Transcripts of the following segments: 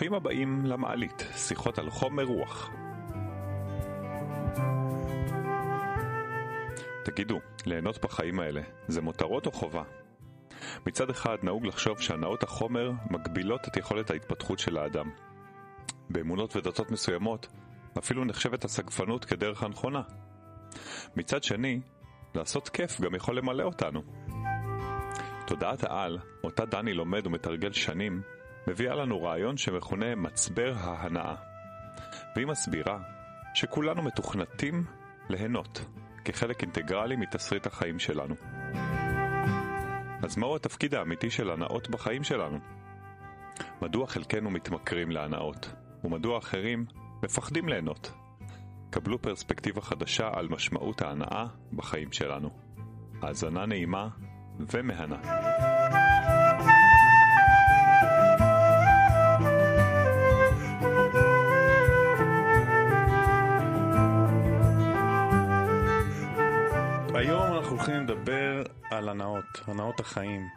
ברוכים הבאים למעלית, שיחות על חומר רוח. תגידו, ליהנות בחיים האלה, זה מותרות או חובה? מצד אחד נהוג לחשוב שהנאות החומר מגבילות את יכולת ההתפתחות של האדם. באמונות ודתות מסוימות, אפילו נחשבת הסגפנות כדרך הנכונה. מצד שני, לעשות כיף גם יכול למלא אותנו. תודעת העל, אותה דני לומד ומתרגל שנים, מביאה לנו רעיון שמכונה מצבר ההנאה. והיא מסבירה שכולנו מתוכנתים ליהנות, כחלק אינטגרלי מתסריט החיים שלנו. אז מהו התפקיד האמיתי של הנאות בחיים שלנו? מדוע חלקנו מתמכרים להנאות, ומדוע אחרים מפחדים ליהנות? קבלו פרספקטיבה חדשה על משמעות ההנאה בחיים שלנו. האזנה נעימה ומהנה. אנחנו הולכים לדבר על הנאות, הנאות החיים.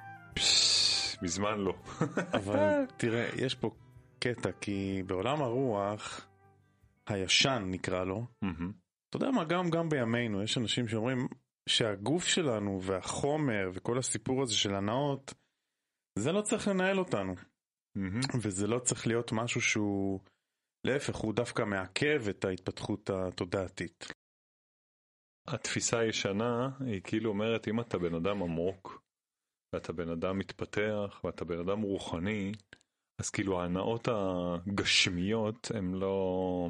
מזמן לא. אבל תראה, יש פה קטע, כי בעולם הרוח, הישן נקרא לו. אתה יודע מה, גם, גם בימינו יש אנשים שאומרים שהגוף שלנו והחומר וכל הסיפור הזה של הנאות, זה לא צריך לנהל אותנו. וזה לא צריך להיות משהו שהוא, להפך, הוא דווקא מעכב את ההתפתחות התודעתית. התפיסה הישנה היא כאילו אומרת אם אתה בן אדם עמוק ואתה בן אדם מתפתח ואתה בן אדם רוחני אז כאילו ההנאות הגשמיות הם לא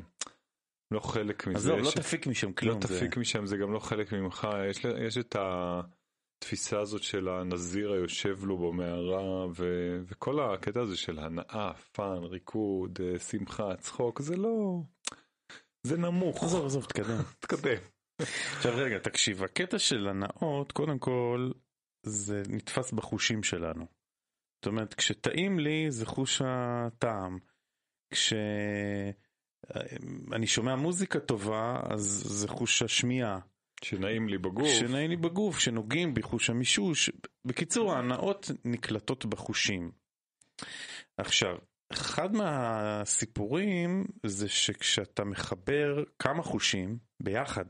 לא חלק מזה. עזוב, לא ש- תפיק משם לא כלום. זה- תפיק משם זה גם לא חלק ממך יש, יש את התפיסה הזאת של הנזיר היושב לו במערה ו, וכל הקטע הזה של הנאה, fun, ריקוד, אה, שמחה, צחוק זה לא זה נמוך. עזוב, עזוב, תקדם. תקדם. עכשיו רגע, תקשיב, הקטע של הנאות, קודם כל, זה נתפס בחושים שלנו. זאת אומרת, כשטעים לי זה חוש הטעם. כשאני שומע מוזיקה טובה, אז זה חוש השמיעה. שנעים לי בגוף. כשנעים לי בגוף, שנוגעים בי, חוש המישוש. בקיצור, ההנאות נקלטות בחושים. עכשיו, אחד מהסיפורים זה שכשאתה מחבר כמה חושים ביחד.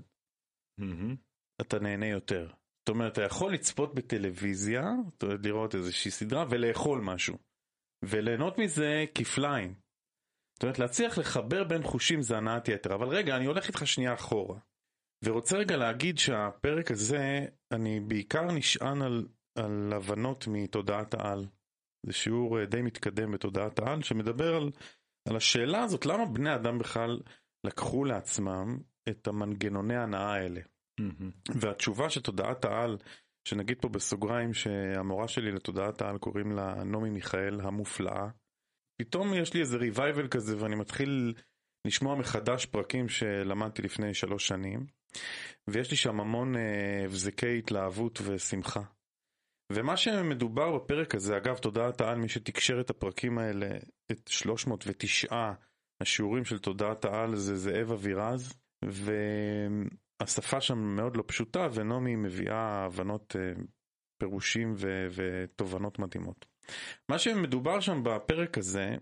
אתה נהנה יותר. זאת אומרת, אתה יכול לצפות בטלוויזיה, זאת אומרת, לראות איזושהי סדרה ולאכול משהו. וליהנות מזה כפליים. זאת אומרת, להצליח לחבר בין חושים זה הנעת יתר. אבל רגע, אני הולך איתך שנייה אחורה. ורוצה רגע להגיד שהפרק הזה, אני בעיקר נשען על, על הבנות מתודעת העל. זה שיעור אה, די מתקדם בתודעת העל, שמדבר על, על השאלה הזאת, למה בני אדם בכלל לקחו לעצמם את המנגנוני ההנאה האלה. מהמם. והתשובה של תודעת העל, שנגיד פה בסוגריים שהמורה שלי לתודעת העל קוראים לה נעמי מיכאל המופלאה, פתאום יש לי איזה ריווייבל כזה ואני מתחיל לשמוע מחדש פרקים שלמדתי לפני שלוש שנים, ויש לי שם המון אה, הבזקי התלהבות ושמחה. ומה שמדובר בפרק הזה, אגב, תודעת העל, מי שתקשר את הפרקים האלה, את 309 השיעורים של תודעת העל זה זאב אבירז, והשפה שם מאוד לא פשוטה, ונעמי מביאה הבנות, אה, פירושים ו- ותובנות מדהימות. מה שמדובר שם בפרק הזה,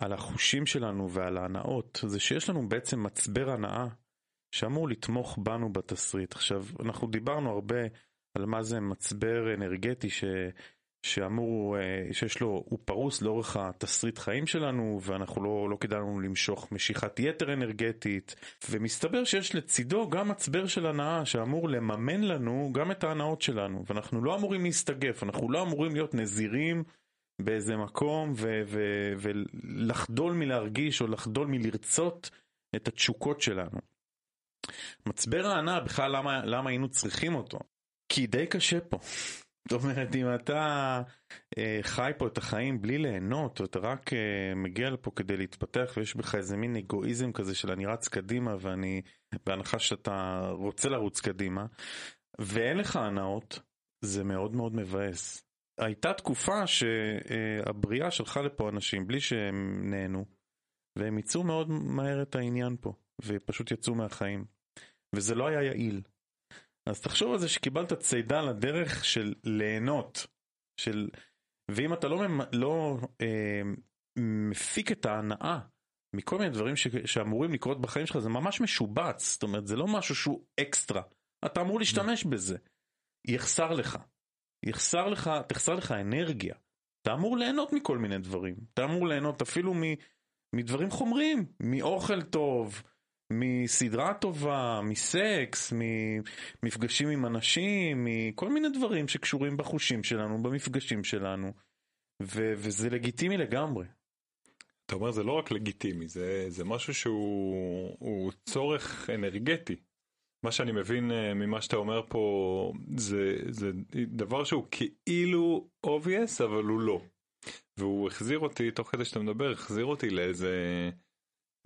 על החושים שלנו ועל ההנאות, זה שיש לנו בעצם מצבר הנאה שאמור לתמוך בנו בתסריט. עכשיו, אנחנו דיברנו הרבה על מה זה מצבר אנרגטי ש... שאמור, אה, שיש לו, הוא פרוס לאורך התסריט חיים שלנו ואנחנו לא, לא כדאי לנו למשוך משיכת יתר אנרגטית ומסתבר שיש לצידו גם מצבר של הנאה שאמור לממן לנו גם את ההנאות שלנו ואנחנו לא אמורים להסתגף, אנחנו לא אמורים להיות נזירים באיזה מקום ולחדול מלהרגיש או לחדול מלרצות את התשוקות שלנו. מצבר ההנאה בכלל למה, למה היינו צריכים אותו? כי די קשה פה. זאת אומרת, אם אתה אה, חי פה את החיים בלי ליהנות, אתה רק אה, מגיע לפה כדי להתפתח ויש בך איזה מין אגואיזם כזה של אני רץ קדימה ואני, בהנחה שאתה רוצה לרוץ קדימה, ואין לך הנאות, זה מאוד מאוד מבאס. הייתה תקופה שהבריאה שלחה לפה אנשים בלי שהם נהנו, והם ייצאו מאוד מהר את העניין פה, ופשוט יצאו מהחיים. וזה לא היה יעיל. אז תחשוב על זה שקיבלת צידה לדרך של ליהנות, של... ואם אתה לא. לא אה, מפיק את ההנאה מכל מיני דברים ש... שאמורים לקרות בחיים שלך, זה ממש משובץ, זאת אומרת, זה לא משהו שהוא אקסטרה. אתה אמור להשתמש בזה. יחסר לך. יחסר לך, תחסר לך אנרגיה. אתה אמור ליהנות מכל מיני דברים. אתה אמור ליהנות אפילו מ... מדברים חומריים, מאוכל טוב, מסדרה טובה, מסקס, ממפגשים עם אנשים, מכל מיני דברים שקשורים בחושים שלנו, במפגשים שלנו, ו- וזה לגיטימי לגמרי. אתה אומר זה לא רק לגיטימי, זה, זה משהו שהוא צורך אנרגטי. מה שאני מבין אה, ממה שאתה אומר פה זה, זה דבר שהוא כאילו obvious אבל הוא לא. והוא החזיר אותי, תוך כדי שאתה מדבר, החזיר אותי לאיזה,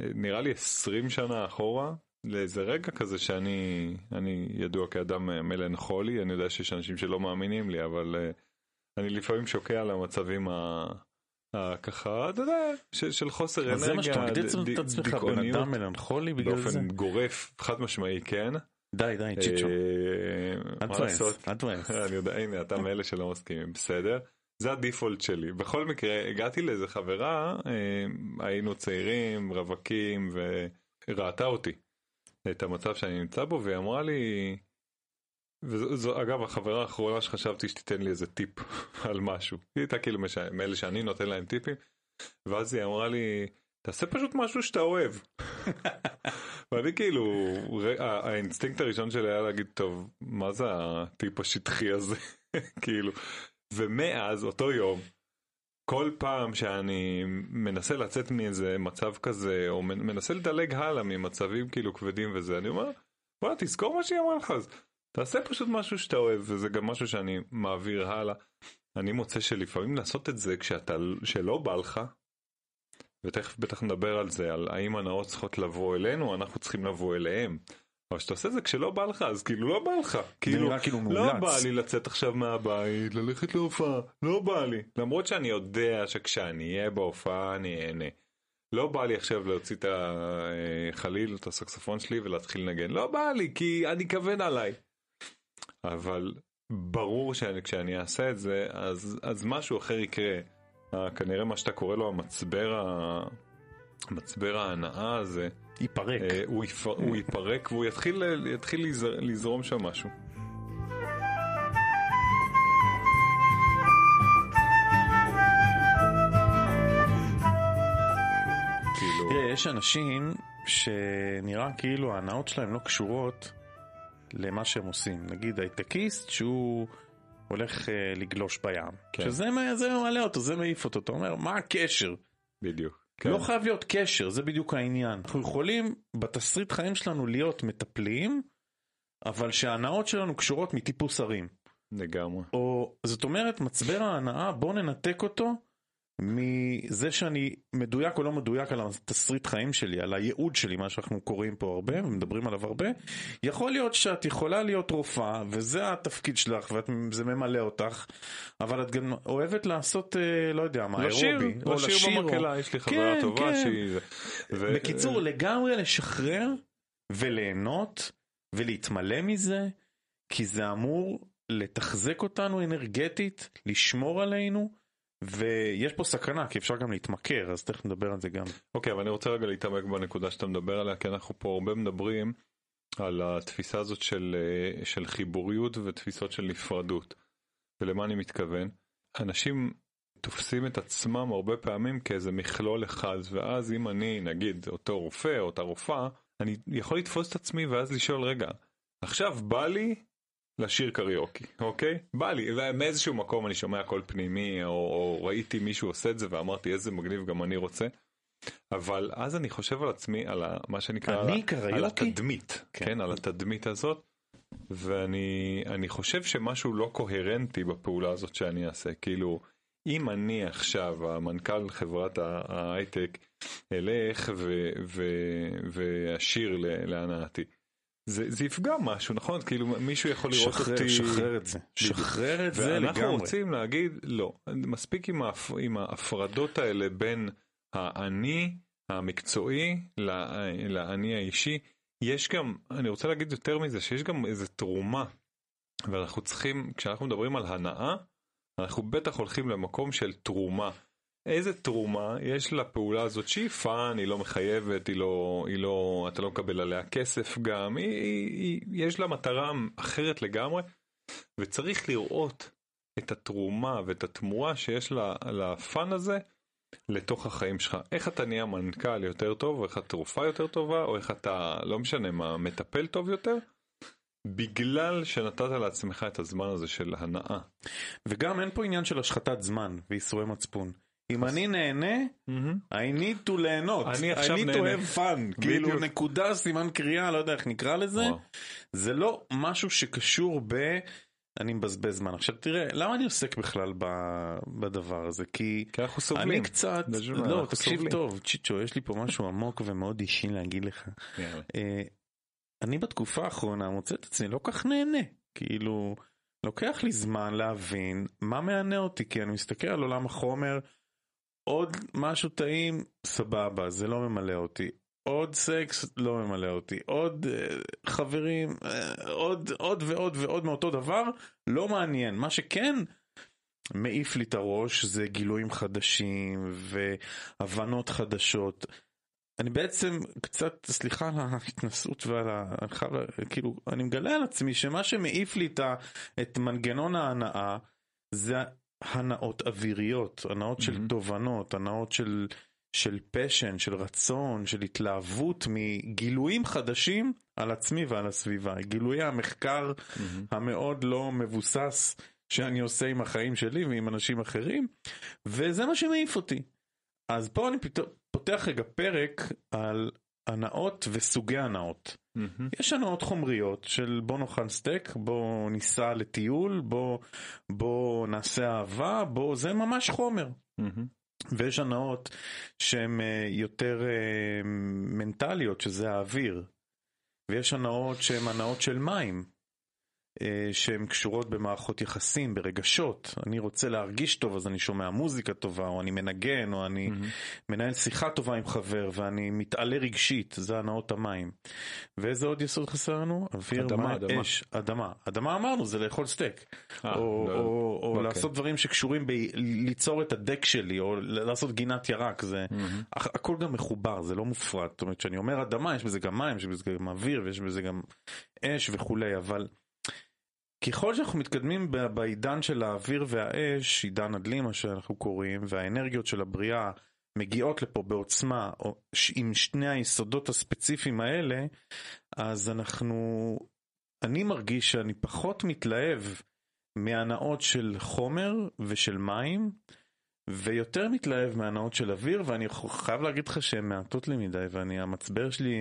נראה לי 20 שנה אחורה, לאיזה רגע כזה שאני אני ידוע כאדם מלנכולי, אני יודע שיש אנשים שלא מאמינים לי, אבל uh, אני לפעמים שוקע על המצבים ה... ככה, אתה יודע, של, של חוסר אנרגיה, זה מה שאתה מגדיר את עצמך, בן אדם מלנכולי בגלל זה? באופן גורף, חד משמעי, כן. די, די, צ'יצ'ו. אל תבאס, אל תבאס. אני יודע, הנה, אתה מאלה שלא מסכימים, בסדר. זה ה default שלי. בכל מקרה, הגעתי לאיזה חברה, אה, היינו צעירים, רווקים, וראתה אותי, את המצב שאני נמצא בו, והיא אמרה לי, וזו אגב החברה האחרונה שחשבתי שתיתן לי איזה טיפ על משהו. היא הייתה כאילו מאלה שאני נותן להם טיפים, ואז היא אמרה לי, תעשה פשוט משהו שאתה אוהב. ואני כאילו, האינסטינקט הראשון שלי היה להגיד, טוב, מה זה הטיפ השטחי הזה? כאילו, ומאז אותו יום, כל פעם שאני מנסה לצאת מאיזה מצב כזה, או מנסה לדלג הלאה ממצבים כאילו כבדים וזה, אני אומר, בוא תזכור מה שהיא אמרה לך, אז תעשה פשוט משהו שאתה אוהב, וזה גם משהו שאני מעביר הלאה. אני מוצא שלפעמים לעשות את זה כשאתה, שלא בא לך, ותכף בטח נדבר על זה, על האם הנאות צריכות לבוא אלינו, אנחנו צריכים לבוא אליהם. אבל כשאתה עושה זה כשלא בא לך אז כאילו לא בא לך כאילו, כאילו לא בא לי לצאת עכשיו מהבית ללכת להופעה לא בא לי למרות שאני יודע שכשאני אהיה בהופעה אני אהנה. לא בא לי עכשיו להוציא את החליל את הסקסופון שלי ולהתחיל לנגן לא בא לי כי אני כבד עליי. אבל ברור שכשאני אעשה את זה אז אז משהו אחר יקרה. כנראה מה שאתה קורא לו המצבר המצבר ההנאה הזה. ייפרק. אה, הוא, יפ... הוא ייפרק והוא יתחיל, יתחיל לזר... לזרום שם משהו. כאילו... תראה, יש אנשים שנראה כאילו ההנאות שלהם לא קשורות למה שהם עושים. נגיד הייטקיסט שהוא הולך אה, לגלוש בים. כן. שזה ממלא אותו, זה מעיף אותו. אתה אומר, מה הקשר? בדיוק. כן. לא חייב להיות קשר, זה בדיוק העניין. אנחנו יכולים בתסריט חיים שלנו להיות מטפלים, אבל שההנאות שלנו קשורות מטיפוס הרים. לגמרי. או זאת אומרת מצבר ההנאה בוא ננתק אותו מזה שאני מדויק או לא מדויק על התסריט חיים שלי, על הייעוד שלי, מה שאנחנו קוראים פה הרבה ומדברים עליו הרבה, יכול להיות שאת יכולה להיות רופאה וזה התפקיד שלך וזה ממלא אותך, אבל את גם אוהבת לעשות, אה, לא יודע מה, אירובי, או לשיר במקהלה, יש לי חברה כן, טובה כן. שהיא... ו... בקיצור, לגמרי לשחרר וליהנות ולהתמלא מזה, כי זה אמור לתחזק אותנו אנרגטית, לשמור עלינו. ויש פה סכנה כי אפשר גם להתמכר אז תכף נדבר על זה גם. אוקיי okay, אבל אני רוצה רגע להתעמק בנקודה שאתה מדבר עליה כי אנחנו פה הרבה מדברים על התפיסה הזאת של, אה, של חיבוריות ותפיסות של נפרדות. ולמה אני מתכוון? אנשים תופסים את עצמם הרבה פעמים כאיזה מכלול אחד ואז אם אני נגיד אותו רופא או אותה רופאה אני יכול לתפוס את עצמי ואז לשאול רגע עכשיו בא לי לשיר קריוקי, אוקיי? בא לי, ומאיזשהו מקום אני שומע קול פנימי, או, או ראיתי מישהו עושה את זה ואמרתי איזה מגניב גם אני רוצה. אבל אז אני חושב על עצמי, על ה, מה שנקרא, על, על התדמית, כן. כן, על התדמית הזאת, ואני חושב שמשהו לא קוהרנטי בפעולה הזאת שאני אעשה, כאילו, אם אני עכשיו, המנכ"ל חברת ההייטק, אלך ואשיר להנאתי. זה, זה יפגע משהו נכון? כאילו מישהו יכול לראות שחרר, אותי שחרר את זה. שחרר את זה לגמרי ואנחנו רוצים להגיד לא. מספיק עם, ההפ... עם ההפרדות האלה בין האני המקצועי לאני האישי. יש גם אני רוצה להגיד יותר מזה שיש גם איזה תרומה. ואנחנו צריכים כשאנחנו מדברים על הנאה אנחנו בטח הולכים למקום של תרומה איזה תרומה יש לפעולה הזאת שהיא fun, היא לא מחייבת, היא לא, היא לא, אתה לא מקבל עליה כסף גם, היא, היא, היא, יש לה מטרה אחרת לגמרי, וצריך לראות את התרומה ואת התמורה שיש ל fun הזה לתוך החיים שלך. איך אתה נהיה מנכ"ל יותר טוב, או איך התרופה יותר טובה, או איך אתה, לא משנה מה, מטפל טוב יותר, בגלל שנתת לעצמך את הזמן הזה של הנאה. וגם אין פה עניין של השחתת זמן ואיסורי מצפון. אם אני נהנה, I need to ליהנות, אני עכשיו I need to נהנה. have fun, כאילו. נקודה, סימן קריאה, לא יודע איך נקרא לזה. זה לא משהו שקשור ב... אני מבזבז זמן. עכשיו תראה, למה אני עוסק בכלל ב- בדבר הזה? כי כי אנחנו סובלים. אני קצת, לא, תקשיב סובלים. טוב, צ'יצ'ו, יש לי פה משהו עמוק ומאוד אישי להגיד לך. יאללה. אה, אני בתקופה האחרונה מוצא את עצמי לא כך נהנה. כאילו, לוקח לי זמן להבין מה מענה אותי, כי אני מסתכל על עולם החומר, עוד משהו טעים, סבבה, זה לא ממלא אותי. עוד סקס לא ממלא אותי, עוד אה, חברים, אה, עוד, עוד ועוד ועוד מאותו דבר, לא מעניין. מה שכן מעיף לי את הראש זה גילויים חדשים והבנות חדשות. אני בעצם קצת, סליחה על ההתנסות ועל ה... כאילו, אני מגלה על עצמי שמה שמעיף לי את, ה, את מנגנון ההנאה זה הנאות אוויריות, הנאות של מהמם. תובנות, הנאות של, של פשן, של רצון, של התלהבות מגילויים חדשים על עצמי ועל הסביבה. גילויי המחקר מהמם. המאוד לא מבוסס שאני עושה עם החיים שלי ועם אנשים אחרים, וזה מה שמעיף אותי. אז פה אני פתאום פותח רגע פרק על הנאות וסוגי הנאות. מהמם. יש הנאות חומריות של בוא נאכל סטייק, בוא ניסע לטיול, בוא, בוא נעשה אהבה, בוא, זה ממש חומר. מהמם. ויש הנאות שהן אה, יותר אה, מנטליות, שזה האוויר. ויש הנאות שהן הנאות של מים, שהן קשורות במערכות יחסים, ברגשות. אני רוצה להרגיש טוב, אז אני שומע מוזיקה טובה, או אני מנגן, או אני מהמם. מנהל שיחה טובה עם חבר, ואני מתעלה רגשית, זה הנאות המים. ואיזה עוד יסוד חסר לנו? אוויר, אדמה, מים, אדמה. אש, אדמה. אדמה אמרנו, זה לאכול סטייק. אה, או, לא, או, או אוקיי. לעשות דברים שקשורים בליצור את הדק שלי, או לעשות גינת ירק, זה. הכ- הכל גם מחובר, זה לא מופרד. זאת אומרת, כשאני אומר אדמה, יש בזה גם מים, יש בזה גם אוויר, ויש בזה גם אש וכולי, אבל ככל שאנחנו מתקדמים בעידן של האוויר והאש, עידן הדלי מה שאנחנו קוראים, והאנרגיות של הבריאה מגיעות לפה בעוצמה, עם שני היסודות הספציפיים האלה, אז אנחנו, אני מרגיש שאני פחות מתלהב מהנאות של חומר ושל מים, ויותר מתלהב מהנאות של אוויר, ואני חייב להגיד לך שהן מעטות לי מדי, ואני, המצבר שלי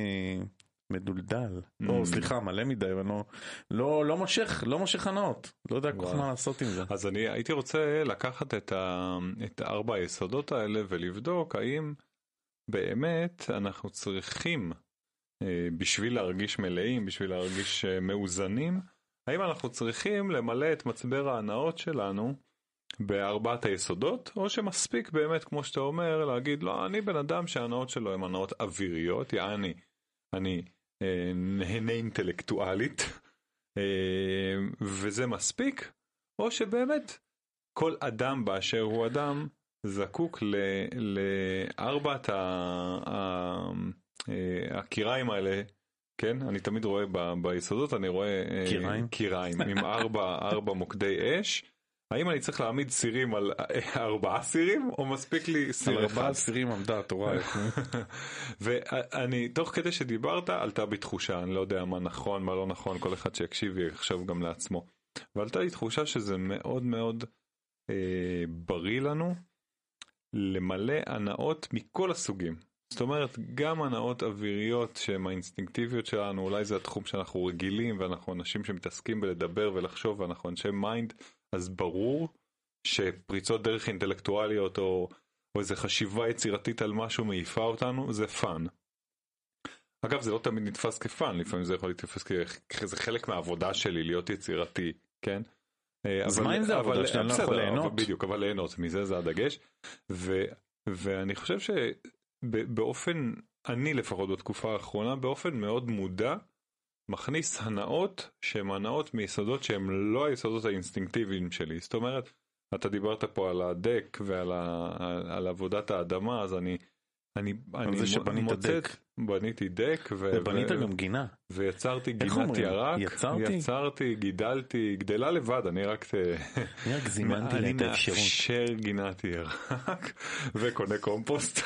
מדולדל. Mm. או סליחה, מלא מדי, ואני לא, לא, מושך, לא מושך הנאות. לא יודע כל כך. מה לעשות עם זה. אז אני הייתי רוצה לקחת את, ה, את ארבע היסודות האלה ולבדוק האם באמת אנחנו צריכים, אה, בשביל להרגיש מלאים, בשביל להרגיש אה, מאוזנים, האם אנחנו צריכים למלא את מצבר ההנאות שלנו בארבעת היסודות, או שמספיק באמת, כמו שאתה אומר, להגיד, לא, אני בן אדם שההנאות שלו הן הנאות אוויריות, יעני, אני נהנה אינטלקטואלית, אה, וזה מספיק, או שבאמת כל אדם באשר הוא אדם זקוק לארבעת אה, הקיריים האלה, כן? אני תמיד רואה ב- ביסודות, אני רואה אה, קיריים? קיריים עם ארבע, ארבע מוקדי אש. האם אני צריך להעמיד סירים על ארבעה סירים, או מספיק לי על סיר אחד? ארבעה אסירים עמדה התורה. ואני, תוך כדי שדיברת, עלתה בי תחושה, אני לא יודע מה נכון, מה לא נכון, כל אחד שיקשיב יחשוב גם לעצמו. ועלתה לי תחושה שזה מאוד מאוד אה, בריא לנו למלא הנאות מכל הסוגים. זאת אומרת, גם הנאות אוויריות שהן האינסטינקטיביות שלנו, אולי זה התחום שאנחנו רגילים, ואנחנו אנשים שמתעסקים בלדבר ולחשוב, ואנחנו אנשי mind, אז ברור שפריצות דרך אינטלקטואליות או, או איזה חשיבה יצירתית על משהו מעיפה אותנו, זה fun. אגב, זה לא תמיד נתפס כ fun, לפעמים זה יכול להתפס כזה חלק מהעבודה שלי, להיות יצירתי, כן? אה, אז מה אם זה שלי? אני לא יכול ליהנות. בדיוק, אבל ליהנות מזה זה הדגש. ו, ואני חושב שבאופן, אני לפחות בתקופה האחרונה, באופן מאוד מודע, מכניס הנאות שהן הנאות מיסודות שהן לא היסודות האינסטינקטיביים שלי. זאת אומרת, אתה דיברת פה על הדק ועל ה, על, על עבודת האדמה, אז אני, אני, אני זה שבנית מוצא, דק. בניתי דק, ו, ובנית ו, גם גינה. ויצרתי גינת? ירק, יצרתי? יצרתי, גידלתי, גדלה לבד, אני רק, אני רק זימנתי לה את האפשרות. אני מאפשר גינת ירק, וקונה קומפוסט,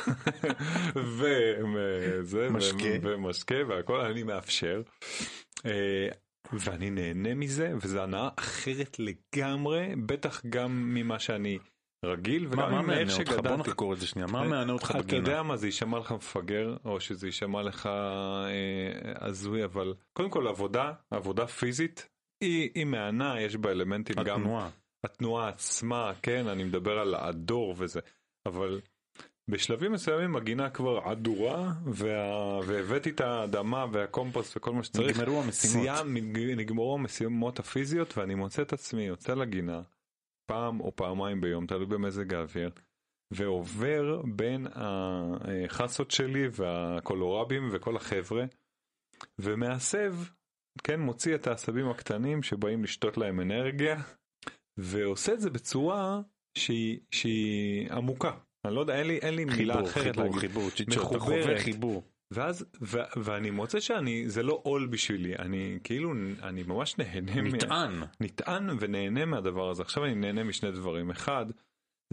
וזה, משקה. ומשקה והכל, אני מאפשר. אה, ואני נהנה מזה, וזו הנאה אחרת לגמרי, בטח גם ממה שאני רגיל, וגם מה מענה אותך? בוא. נחקור את זה שנייה. מה מענה אותך אתה בגינה? יודע מה, זה יישמע לך מפגר, או שזה יישמע לך אה, הזוי, אבל קודם כל עבודה, עבודה פיזית, היא, מהנה, יש בה אלמנטים גם התנועה. התנועה עצמה, כן, אני מדבר על הדור וזה, אבל בשלבים מסוימים הגינה כבר עדורה, וה... והבאתי את האדמה והקומפוסט וכל מה שצריך. נגמרו המשימות. סיים, נג- נגמרו המשימות הפיזיות ואני מוצא את עצמי יוצא לגינה פעם או פעמיים ביום, תלוי במזג האוויר, ועובר בין החסות שלי והקולורבים וכל החבר'ה, ומהסב, כן, מוציא את העשבים הקטנים שבאים לשתות להם אנרגיה, ועושה את זה בצורה שהיא, שהיא עמוקה. אני לא יודע, אין לי, אין לי מילה חיבור, אחרת חיבור, להגיד. חיבור. צ'יצ'ו, אתה מחוברת. חווה חיבור. ואז, ו, ואני מוצא שאני, זה לא עול בשבילי, אני כאילו, אני ממש נהנה, מה- נטען. נטען ונהנה מהדבר הזה. עכשיו אני נהנה משני דברים. אחד,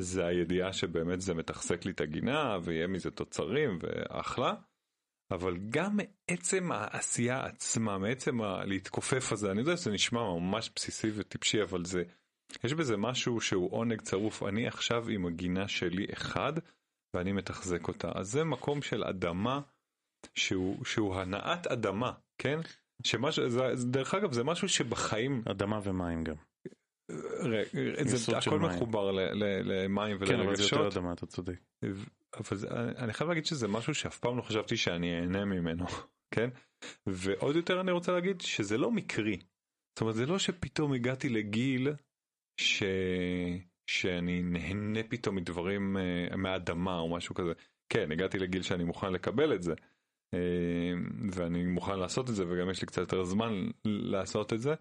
זה הידיעה שבאמת זה מתחזק לי את הגינה, ויהיה מזה תוצרים, ואחלה. אבל גם מעצם העשייה עצמה, מעצם ה- להתכופף הזה, אני יודע שזה נשמע ממש בסיסי וטיפשי, אבל זה, יש בזה משהו שהוא עונג צרוף. אני עכשיו עם הגינה שלי אחד, ואני מתחזק אותה. אז זה מקום של אדמה שהוא, שהוא הנעת אדמה, כן? שמשהו, זה, דרך אגב, זה משהו שבחיים, אדמה ומים גם. זה, הכל. מחובר ל, ל, למים כן, אבל זה יותר ולרגשות, אדמה, אתה צודק. אבל זה, אני חייב להגיד שזה משהו שאף פעם לא חשבתי שאני אהנה ממנו, כן? ועוד יותר אני רוצה להגיד שזה לא מקרי. זאת אומרת, זה לא שפתאום הגעתי לגיל ש... שאני נהנה פתאום מדברים אה, מהאדמה או משהו כזה. כן, הגעתי לגיל שאני מוכן לקבל את זה, ואני מוכן לעשות את זה, וגם יש לי קצת יותר זמן לעשות את זה.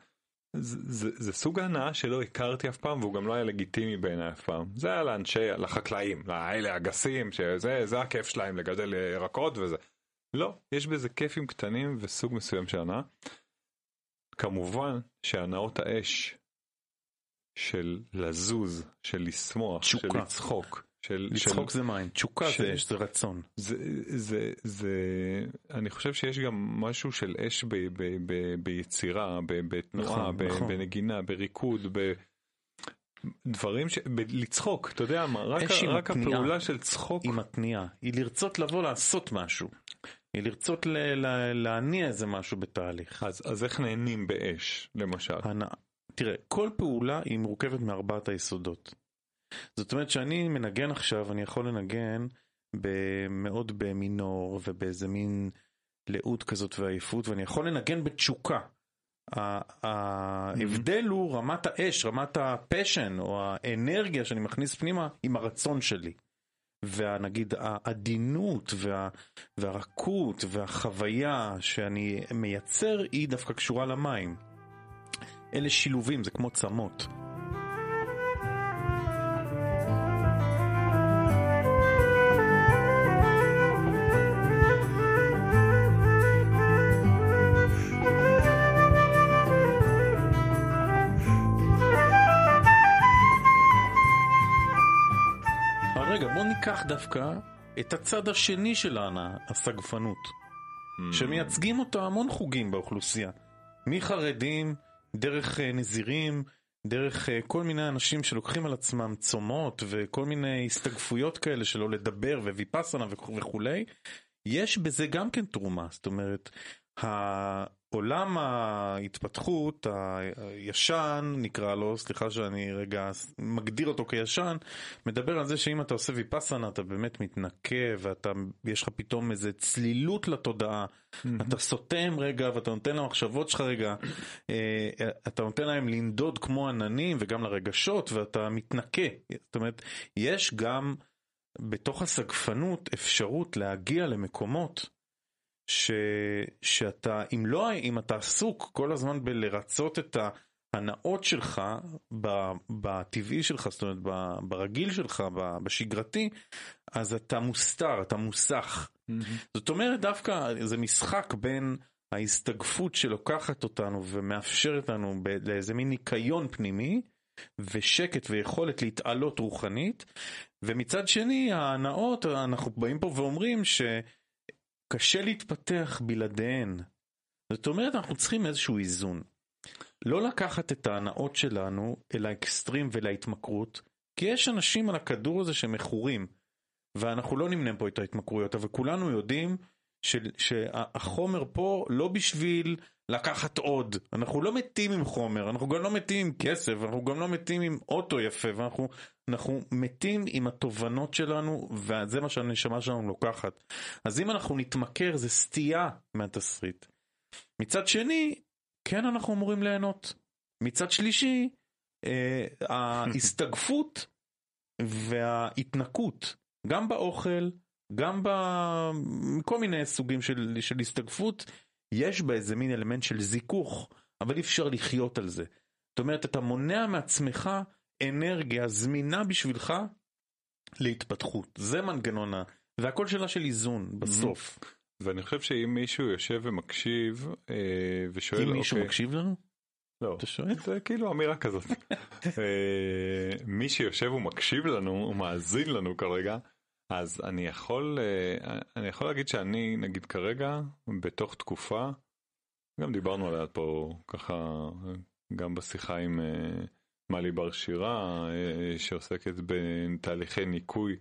זה, זה, זה סוג הנאה שלא הכרתי אף פעם והוא גם לא היה לגיטימי בעיניי אף פעם. זה היה לאנשי, לחקלאים, לאלה הגסים, שזה זה הכיף שלהם לגדל ירקות וזה. לא, יש בזה כיפים קטנים וסוג מסוים של הנאה. כמובן שהנאות האש של לזוז, של לשמוח, תשוקה. של... לצחוק של... זה מים, תשוקה של- זה אש, זה רצון. זה, זה, זה, אני חושב שיש גם משהו של אש ב, ב, ב, ביצירה, ב, בתנועה, נכון, ב, נכון. בנגינה, בריקוד, בדברים ש... ב, לצחוק, אתה יודע מה, רק, עם רק התניעה. הפעולה של צחוק, עם התניעה. היא לרצות לבוא לעשות משהו. היא לרצות ל- ל- להניע איזה משהו בתהליך. אז, אז איך נהנים באש, למשל? הנאה. תראה, כל פעולה היא מורכבת מארבעת היסודות. זאת אומרת שאני מנגן עכשיו, אני יכול לנגן מאוד במינור ובאיזה מין לאות כזאת ועייפות, ואני יכול לנגן בתשוקה. ההבדל הוא רמת האש, רמת הפשן או האנרגיה שאני מכניס פנימה עם הרצון שלי. ונגיד העדינות וה, והרכות והחוויה שאני מייצר היא דווקא קשורה למים. אלה שילובים, זה כמו צמות. ניקח דווקא את הצד השני של ההנאה, הסגפנות. Mm. שמייצגים אותה המון חוגים באוכלוסייה. מחרדים, דרך אה, נזירים, דרך אה, כל מיני אנשים שלוקחים על עצמם צומות וכל מיני הסתגפויות כאלה שלא לדבר וויפאסנה וכו'- וכולי. יש בזה גם כן תרומה, זאת אומרת, העולם ההתפתחות הישן נקרא לו, סליחה שאני רגע מגדיר אותו כישן, מדבר על זה שאם אתה עושה ויפאסנה אתה באמת מתנקה ואתה, יש לך פתאום איזה צלילות לתודעה, אתה סותם רגע ואתה נותן למחשבות שלך רגע, אה, אתה נותן להם לנדוד כמו עננים וגם לרגשות ואתה מתנקה. זאת אומרת, יש גם בתוך הסגפנות אפשרות להגיע למקומות שאתה, אם לא, אם אתה עסוק כל הזמן בלרצות את הנאות שלך, בטבעי שלך, זאת אומרת, ברגיל שלך, בשגרתי, אז אתה מוסתר, אתה מוסך. זאת אומרת, דווקא זה משחק בין ההסתגפות שלוקחת אותנו ומאפשרת לנו לאיזה מין ניקיון פנימי, ושקט ויכולת להתעלות רוחנית, ומצד שני, ההנאות, אנחנו באים פה ואומרים שקשה להתפתח בלעדיהן. זאת אומרת, אנחנו צריכים איזשהו איזון. לא לקחת את ההנאות שלנו אל האקסטרים ולהתמכרות, כי יש אנשים על הכדור הזה שמכורים, ואנחנו לא נמנה פה את ההתמכרויות, אבל כולנו יודעים שהחומר פה לא בשביל לקחת עוד, אנחנו לא מתים עם חומר, אנחנו גם לא מתים עם כסף, אנחנו גם לא מתים עם אוטו יפה, ואנחנו אנחנו מתים עם התובנות שלנו, וזה מה שהנשמה שלנו לוקחת. אז אם אנחנו נתמכר זה סטייה מהתסריט. מצד שני, כן אנחנו אמורים ליהנות. מצד שלישי, אה, ההסתגפות וההתנקות, גם באוכל, גם בכל מיני סוגים של, של הסתגפות, יש בה איזה מין אלמנט של זיכוך, אבל אי אפשר לחיות על זה. זאת אומרת, אתה מונע מעצמך אנרגיה זמינה בשבילך להתפתחות. זה מנגנון ה... והכל שאלה של איזון בסוף. ואני חושב שאם מישהו יושב ומקשיב אה, ושואל... אם מישהו אוקיי, מקשיב לנו? לא, אתה שואל? זה כאילו אמירה כזאת. אה, מי שיושב ומקשיב לנו, הוא מאזין לנו כרגע, אז אני יכול, אה, אני יכול להגיד שאני נגיד כרגע בתוך תקופה, גם דיברנו עליה פה ככה גם בשיחה עם אה, מלי בר שירה אה, שעוסקת בתהליכי ניקוי.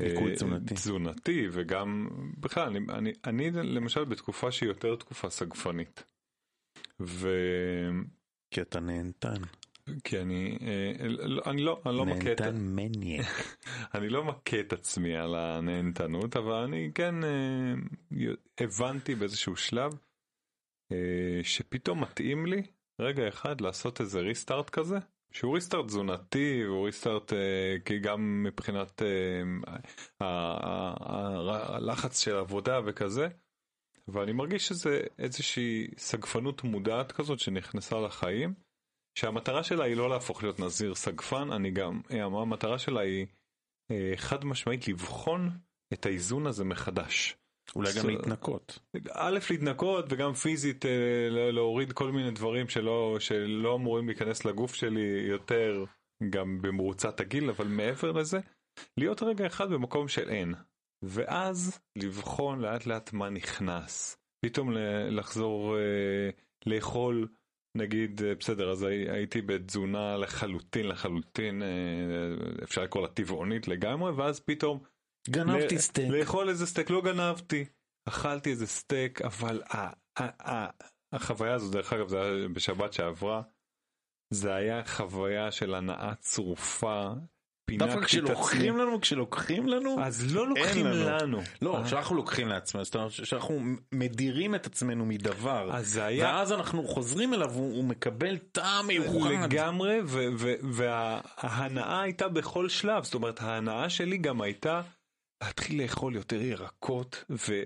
ניקוי תזונתי. תזונתי וגם בכלל אני, אני, אני למשל בתקופה שהיא יותר תקופה סגפנית. ו... כי אתה נהנתן. כי אני, אה, אני לא, אני לא מכה את... אני לא מכה את עצמי על הנהנתנות, אבל אני כן אה, הבנתי באיזשהו שלב אה, שפתאום מתאים לי רגע אחד לעשות איזה ריסטארט כזה, שהוא ריסטארט תזונתי, הוא ריסטארט כי גם מבחינת הלחץ של עבודה וכזה. ואני מרגיש שזה איזושהי סגפנות מודעת כזאת שנכנסה לחיים. שהמטרה שלה היא לא להפוך להיות נזיר סגפן, אני גם, אה, המטרה שלה היא אה, חד משמעית לבחון את האיזון הזה מחדש. אולי גם להתנקות. א', להתנקות וגם פיזית אה, להוריד כל מיני דברים שלא, שלא אמורים להיכנס לגוף שלי יותר גם במרוצת הגיל, אבל מעבר לזה, להיות רגע אחד במקום של אין. ואז לבחון לאט לאט מה נכנס. פתאום לחזור לאכול נגיד אה, בסדר אז הייתי בתזונה לחלוטין לחלוטין אה, אפשר לקרוא לה טבעונית לגמרי ואז פתאום גנבתי סטייק. לאכול איזה סטייק לא גנבתי אכלתי איזה סטייק אבל החוויה הזו דרך אגב זה היה בשבת שעברה זה היה חוויה של הנאה צרופה דווקא כשלוקחים לנו, כשלוקחים לנו, אז לא לוקחים לנו. לנו. לא. כשאנחנו לוקחים לעצמנו, זאת אומרת שאנחנו מדירים את עצמנו מדבר, אז זה היה... ואז אנחנו חוזרים אליו, הוא מקבל טעם מיוחד. לגמרי, וההנאה הייתה בכל שלב, זאת אומרת ההנאה שלי גם הייתה להתחיל לאכול יותר ירקות, ו...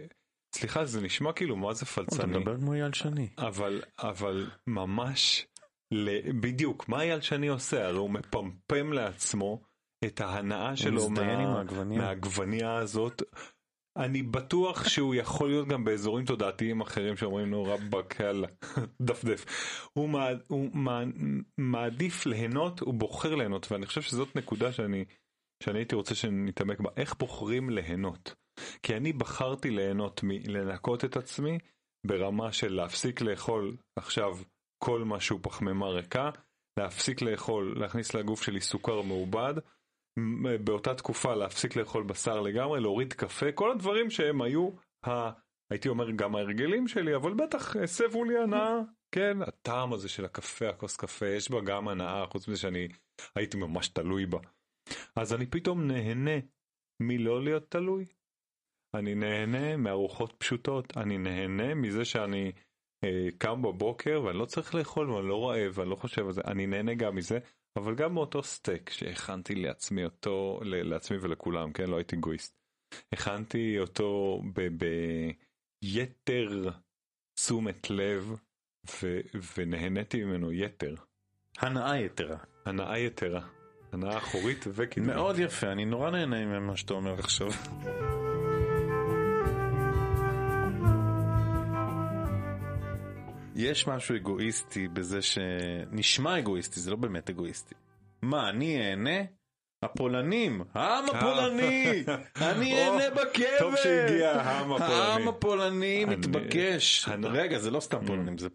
סליחה, זה נשמע כאילו מה זה פלצני. אתה מדבר כמו אייל שני. אבל, אבל ממש, בדיוק, מה אייל שני עושה? הרי הוא מפמפם לעצמו. את ההנאה שלו מה... מהעגבנייה הזאת. אני בטוח שהוא יכול להיות גם באזורים תודעתיים אחרים שאומרים לו רבאק יאללה דפדף. הוא, מע... הוא מע... מעדיף ליהנות הוא בוחר ליהנות ואני חושב שזאת נקודה שאני שאני הייתי רוצה שנתעמק בה איך בוחרים ליהנות. כי אני בחרתי ליהנות מלנקות את עצמי ברמה של להפסיק לאכול עכשיו כל מה שהוא פחמימה ריקה להפסיק לאכול להכניס לגוף שלי סוכר מעובד באותה תקופה להפסיק לאכול בשר לגמרי, להוריד קפה, כל הדברים שהם היו, ה... הייתי אומר גם ההרגלים שלי, אבל בטח הסבו לי הנאה, כן, הטעם הזה של הקפה, הכוס קפה, יש בה גם הנאה, חוץ מזה שאני הייתי ממש תלוי בה. אז אני פתאום נהנה מלא להיות תלוי. אני נהנה מארוחות פשוטות, אני נהנה מזה שאני אה, קם בבוקר ואני לא צריך לאכול ואני לא רעב ואני לא חושב על זה, אני נהנה גם מזה, אבל גם מאותו סטייק שהכנתי לעצמי אותו, לעצמי ולכולם, כן? לא הייתי גויסט. הכנתי אותו ביתר תשומת לב ו, ונהניתי ממנו יתר. הנאה יתרה. הנאה יתרה. הנאה אחורית וקדמית. מאוד יפה, אני נורא נהנה ממה שאתה אומר עכשיו. יש משהו אגואיסטי בזה שנשמע אגואיסטי, זה לא באמת אגואיסטי. מה, אני אהנה? הפולנים, העם הפולני, אני אהנה בקבר. טוב שהגיע העם הפולני. העם הפולני מתבקש. רגע, זה לא סתם פולנים, זה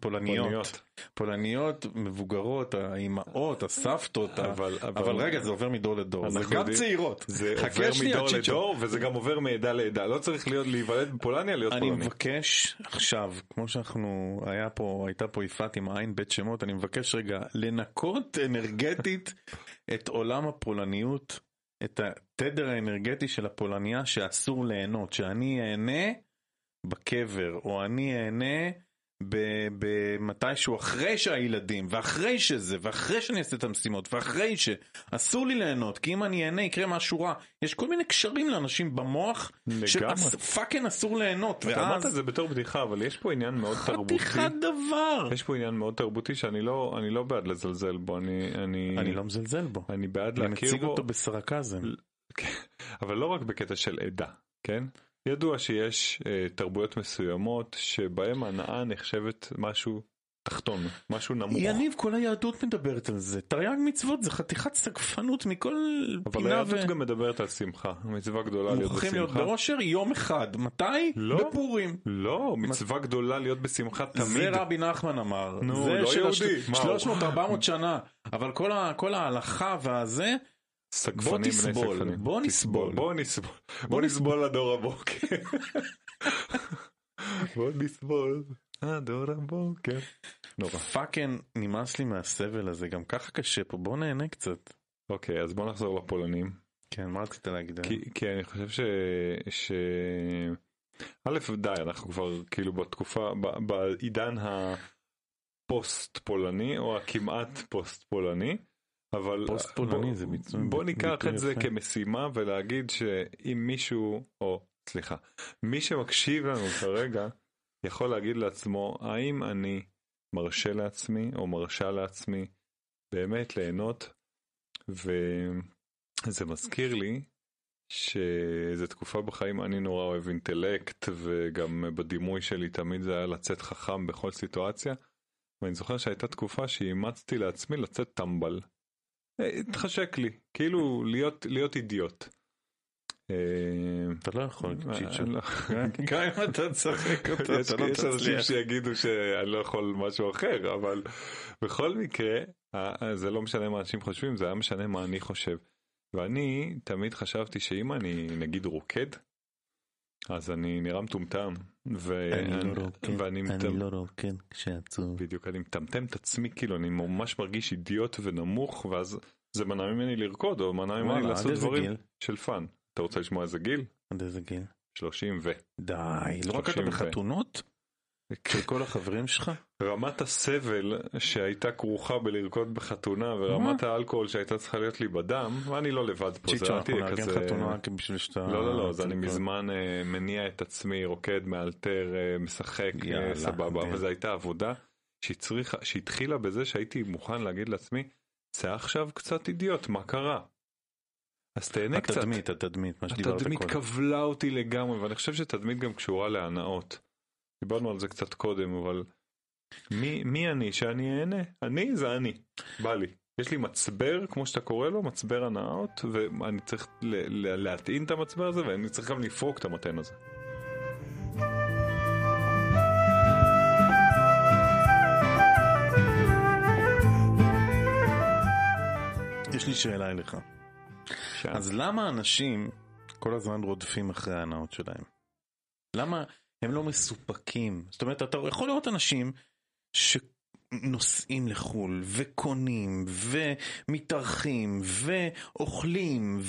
פולניות. פולניות. מבוגרות, האימהות, הסבתות, ה- אבל- אבל- אבל רגע, זה עובר מדור לדור, זה גם יודעים- צעירות. זה עובר שנייה, מדור צ'יצ'ו. לדור, וזה גם עובר מעדה לעדה. לא צריך להיות להיוולד בפולניה להיות אני פולני. מבקש עכשיו, כמו שאנחנו, היה פה, הייתה פה יפעת עם עין בית שמות, אני מבקש רגע לנקות אנרגטית את עולם הפולניות, את התדר האנרגטי של הפולניה שאסור ליהנות, שאני אהנה בקבר, או אני אהנה במתישהו אחרי שהילדים, ואחרי שזה, ואחרי שאני אעשה את המשימות, ואחרי ש... אסור לי ליהנות, כי אם אני אהנה יקרה משהו רע. יש כל מיני קשרים לאנשים במוח. שפאקינג אסור ליהנות, אתה אמרת את ואז זה בתור בדיחה, אבל יש פה עניין מאוד תרבותי. חתיכת דבר. יש פה עניין מאוד תרבותי שאני לא, אני לא בעד לזלזל בו, אני, אני, אני לא מזלזל בו, אני בעד אני להכיר מציג בו, אותו בסרקזם. אבל לא רק בקטע של עדה, כן? ידוע שיש אה, תרבויות מסוימות שבהם הנאה נחשבת משהו תחתון, משהו נמוך. יניב, כל היהדות מדברת על זה. תרי"ג מצוות זה חתיכת סגפנות מכל אבל פינה היהדות ו... גם מדברת על שמחה, מצווה גדולה להיות מוכרחים להיות בשמחה. באושר יום אחד. מתי? לא. בפורים. לא, מצווה גדולה להיות בשמחה תמיד. זה רבי נחמן אמר. נו, זה לא יהודי. מה הוא? 300-400 שנה. אבל כל ה- כל ההלכה והזה, בוא בני תסבול, סגפנים. בוא נסבול. בוא נסבול, בוא נסבול לדור הבוקר. בוא נסבול, הדור הבוקר. נורא. fucking נמאס לי מהסבל הזה, גם ככה קשה פה, בוא נהנה קצת. אוקיי, אז בוא נחזור לפולנים. כן, מה רצית להגיד? כי, אני חושב ש... ש... א', די, אנחנו כבר כאילו בתקופה, בעידן הפוסט פולני, או הכמעט פוסט פולני, אבל פולני בוא- זה ביצוע- בוא ניקח את זה. כמשימה ולהגיד שאם מישהו, או סליחה, מי שמקשיב לנו כרגע, יכול להגיד לעצמו, האם אני מרשה לעצמי, או מרשה לעצמי, באמת ליהנות, וזה מזכיר לי שזו תקופה בחיים אני נורא אוהב אינטלקט וגם בדימוי שלי תמיד זה היה לצאת חכם בכל סיטואציה. ואני זוכר שהייתה תקופה שאימצתי לעצמי לצאת טמבל. אה, התחשק לי, כאילו להיות, להיות אידיוט. אה, אתה לא יכול, צ'יצ'ו. אני לא- גם אם אתה צוחק אותו, אתה לא יש אנשים תצליח. שיגידו שאני לא יכול משהו אחר, אבל בכל מקרה, אה, זה לא משנה מה אנשים חושבים, זה היה משנה מה אני חושב. ואני תמיד חשבתי שאם אני נגיד רוקד, אז אני נראה מטומטם. ו- אני לא רוקד, ואני לא רוקד כשעצוב. בדיוק, אני מטמטם את עצמי, כאילו, אני ממש מרגיש אידיוט ונמוך, ואז זה מנע ממני לרקוד, או מנע ממני לעשות דברים? של fun. אתה רוצה לשמוע איזה גיל? עד איזה גיל? 30 ו... די, לא רק אתה 30 ו- בחתונות? של כל החברים שלך? רמת הסבל שהייתה כרוכה בלרקוד בחתונה ורמת האלכוהול שהייתה צריכה להיות לי בדם, ואני לא לבד פה, זה אל תהיה כזה... חתונה בשביל שאתה... לא, לא, לא, אז אני. מזמן אה, מניע את עצמי, רוקד, מאלתר, אה, משחק, אה, סבבה, כן. וזו הייתה עבודה שהתחילה בזה שהייתי מוכן להגיד לעצמי, צא עכשיו קצת אידיוט, מה קרה? אז תהנה קצת. התדמית, התדמית, מה שדיברת התדמית קודם. כבלה אותי לגמרי, ואני חושב שתדמית גם קשורה להנאות. דיברנו על זה קצת קודם, אבל מי, מי אני שאני אהנה? אני זה אני, בא לי. יש לי מצבר, כמו שאתה קורא לו, מצבר הנאות, ואני צריך להטעין את המצבר הזה, ואני צריך גם לפרוק את המתן הזה. יש לי שאלה אליך. שם. אז למה אנשים כל הזמן רודפים אחרי ההנאות שלהם? למה הם לא מסופקים? זאת אומרת, אתה יכול לראות אנשים שנוסעים לחו"ל, וקונים, ומתארחים, ואוכלים,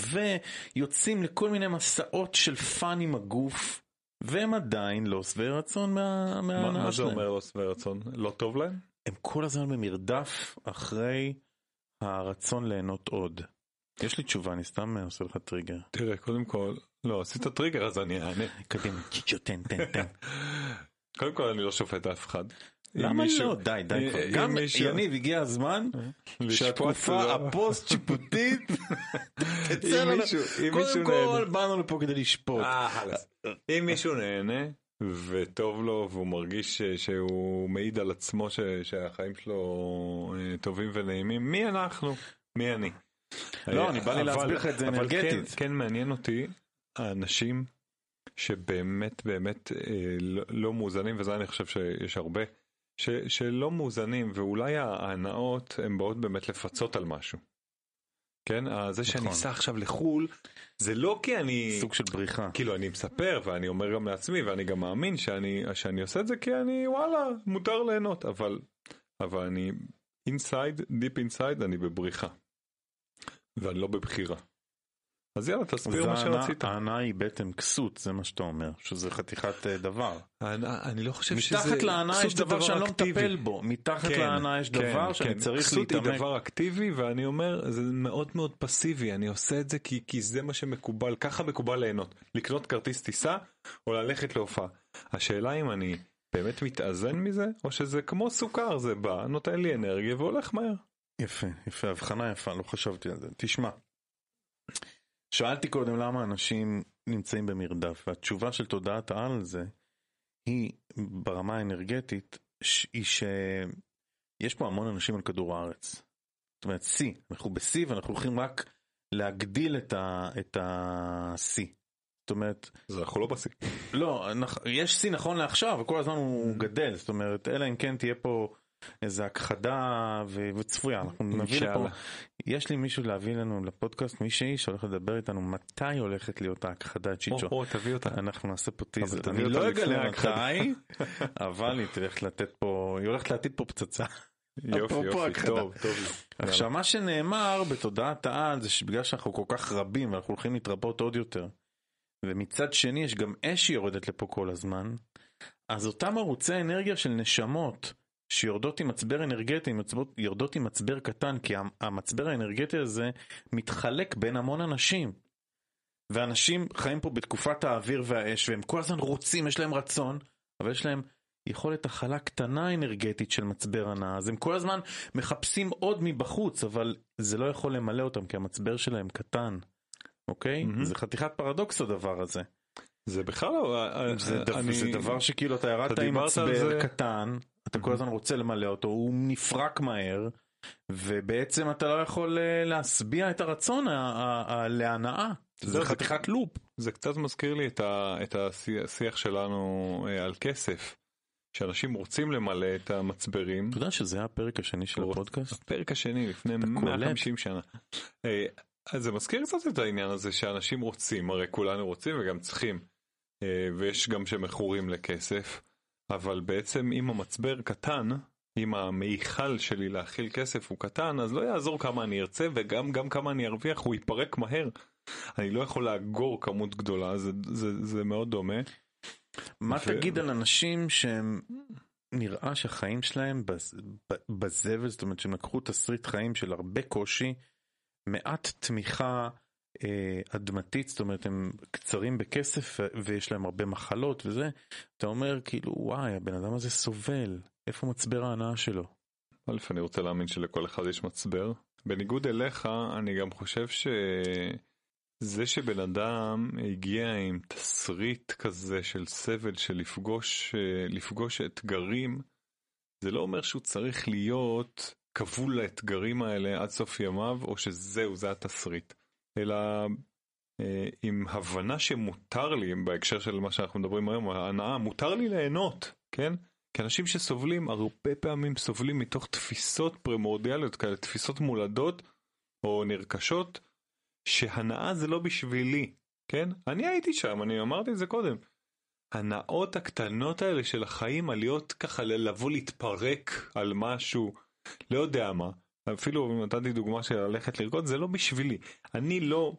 ויוצאים לכל מיני מסעות של fun עם הגוף, והם עדיין לא שבעי רצון מה- מה, מה זה. אומר לא שבע רצון? לא טוב להם? הם כל הזמן במרדף אחרי הרצון ליהנות עוד. יש לי תשובה, אני סתם עושה לך טריגר. תראה, קודם כל, לא, עשית טריגר אז אני אענה. קדימה, תן, תן, תן. קודם כל אני לא שופט אף אחד. למה מישהו- לא? די, די כבר. גם מישהו- יניב, הגיע הזמן לשפוט שהתקופה לא. הפוסט שיפוטית תצא לנו. קודם כל. באנו לפה כדי לשפוט. אה. אם מישהו נהנה וטוב לו והוא מרגיש שהוא מעיד על עצמו שהחיים שלו אה, טובים ונעימים, מי אנחנו? מי אני? לא, אה, אני בא לי להסביר לך את זה אבל אנרגטית. כן, כן מעניין אותי האנשים שבאמת באמת אה, לא, לא מאוזנים, וזה אני חושב שיש הרבה, ש, שלא מאוזנים, ואולי ההנאות הן באות באמת לפצות על משהו. כן? אה, זה שאני נכון. אסע עכשיו לחו"ל, זה לא כי אני... סוג של בריחה. כאילו אני מספר ואני אומר גם לעצמי ואני גם מאמין שאני שאני עושה את זה כי אני וואלה מותר ליהנות אבל אבל אני inside deep inside אני בבריחה. ואני לא בבחירה. אז יאללה תסביר מה שרצית. ההנאה היא בעצם כסות, זה מה שאתה אומר, שזה חתיכת אה, דבר. אני, אני לא חושב שזה... מתחת להנאה יש דבר שאני לא. מטפל בו, מתחת כן, להנאה יש דבר כן, שאני כן. צריך כסות היא להתעמק. דבר אקטיבי ואני אומר זה מאוד מאוד פסיבי אני עושה את זה כי כי זה מה שמקובל ככה מקובל ליהנות לקנות כרטיס טיסה או ללכת להופעה. השאלה אם אני באמת מתאזן מזה או שזה כמו סוכר זה בא נותן לי אנרגיה והולך מהר. יפה, יפה, הבחנה יפה, לא חשבתי על זה. תשמע, שאלתי קודם למה אנשים נמצאים במרדף, והתשובה של תודעת העל על זה היא ברמה האנרגטית, היא שיש פה המון אנשים על כדור הארץ. זאת אומרת, שיא, אנחנו בשיא ואנחנו הולכים רק להגדיל את השיא. זאת אומרת, אז אנחנו לא בשיא. לא, יש שיא נכון לעכשיו, וכל הזמן הוא גדל, זאת אומרת, אלא אם כן תהיה פה איזה הכחדה ו- וצפויה, אנחנו נביא לפה. יש לי מישהו להביא לנו לפודקאסט, מישהי שהולך לדבר איתנו מתי הולכת להיות ההכחדה צ'יצ'ו. או, או, תביא אותה. אנחנו נעשה פה טיזר, אני לא אגלה. מתי, אבל היא תלך לתת פה, היא הולכת להטיל פה פצצה. יופי יופי. טוב טוב. עכשיו מה שנאמר בתודעת העל זה שבגלל שאנחנו כל כך רבים ואנחנו הולכים להתרבות עוד יותר ומצד שני יש גם אש שיורדת לפה כל הזמן אז אותם ערוצי אנרגיה של נשמות שיורדות עם מצבר אנרגטי יורדות עם מצבר קטן כי המ- המצבר האנרגטי הזה מתחלק בין המון אנשים. ואנשים חיים פה בתקופת האוויר והאש והם כל הזמן רוצים יש להם רצון אבל יש להם יכולת הכלה קטנה אנרגטית של מצבר הנאה, אז הם כל הזמן מחפשים עוד מבחוץ, אבל זה לא יכול למלא אותם כי המצבר שלהם קטן, אוקיי? מהמם. זה חתיכת פרדוקס הדבר הזה. זה בכלל לא... זה, אני- זה דבר שכאילו אתה ירדת עם מצבר זה- קטן, אתה כל הזמן רוצה למלא אותו, הוא נפרק מהר, ובעצם אתה לא יכול אה, להשביע את הרצון להנאה. זה חתיכת לופ. זה קצת מזכיר לי את, השיח, שלנו אה, על כסף. שאנשים רוצים למלא את המצברים. אתה יודע שזה היה הפרק השני של הפודקאסט? הפרק השני לפני אתה קולט? 150 שנה. אה, אז זה מזכיר קצת את העניין הזה שאנשים רוצים, הרי כולנו רוצים וגם צריכים. ויש גם שמכורים לכסף, אבל בעצם אם המצבר קטן, אם המיכל שלי להכיל כסף הוא קטן, אז לא יעזור כמה אני ארצה וגם גם כמה אני ארוויח, הוא ייפרק מהר. אני לא יכול לאגור כמות גדולה, זה, זה, זה מאוד דומה. מה ו- תגיד על אנשים שהם נראה שהחיים שלהם בז- בזבל, זאת אומרת שהם לקחו תסריט חיים של הרבה קושי, מעט תמיכה אדמתית, זאת אומרת הם קצרים בכסף ויש להם הרבה מחלות וזה, אתה אומר כאילו וואי הבן אדם הזה סובל, איפה מצבר ההנאה שלו? א', אני רוצה להאמין שלכל אחד יש מצבר. בניגוד אליך, אני גם חושב שזה שבן אדם הגיע עם תסריט כזה של סבל, של לפגוש, אה, לפגוש אתגרים, זה לא אומר שהוא צריך להיות כבול לאתגרים האלה עד סוף ימיו, או שזהו, זה התסריט. אלא אה, עם הבנה שמותר לי, בהקשר של מה שאנחנו מדברים היום, ההנאה, מותר לי ליהנות, כן? כי אנשים שסובלים הרבה פעמים סובלים מתוך תפיסות פרמורדיאליות כאלה, תפיסות מולדות או נרכשות, שהנאה זה לא בשבילי, כן? אני הייתי שם, אני אמרתי את זה קודם. הנאות הקטנות האלה של החיים, על להיות ככה, לבוא להתפרק על משהו, לא יודע מה. אפילו נתתי דוגמה של ללכת לרקוד, זה לא בשבילי. אני לא...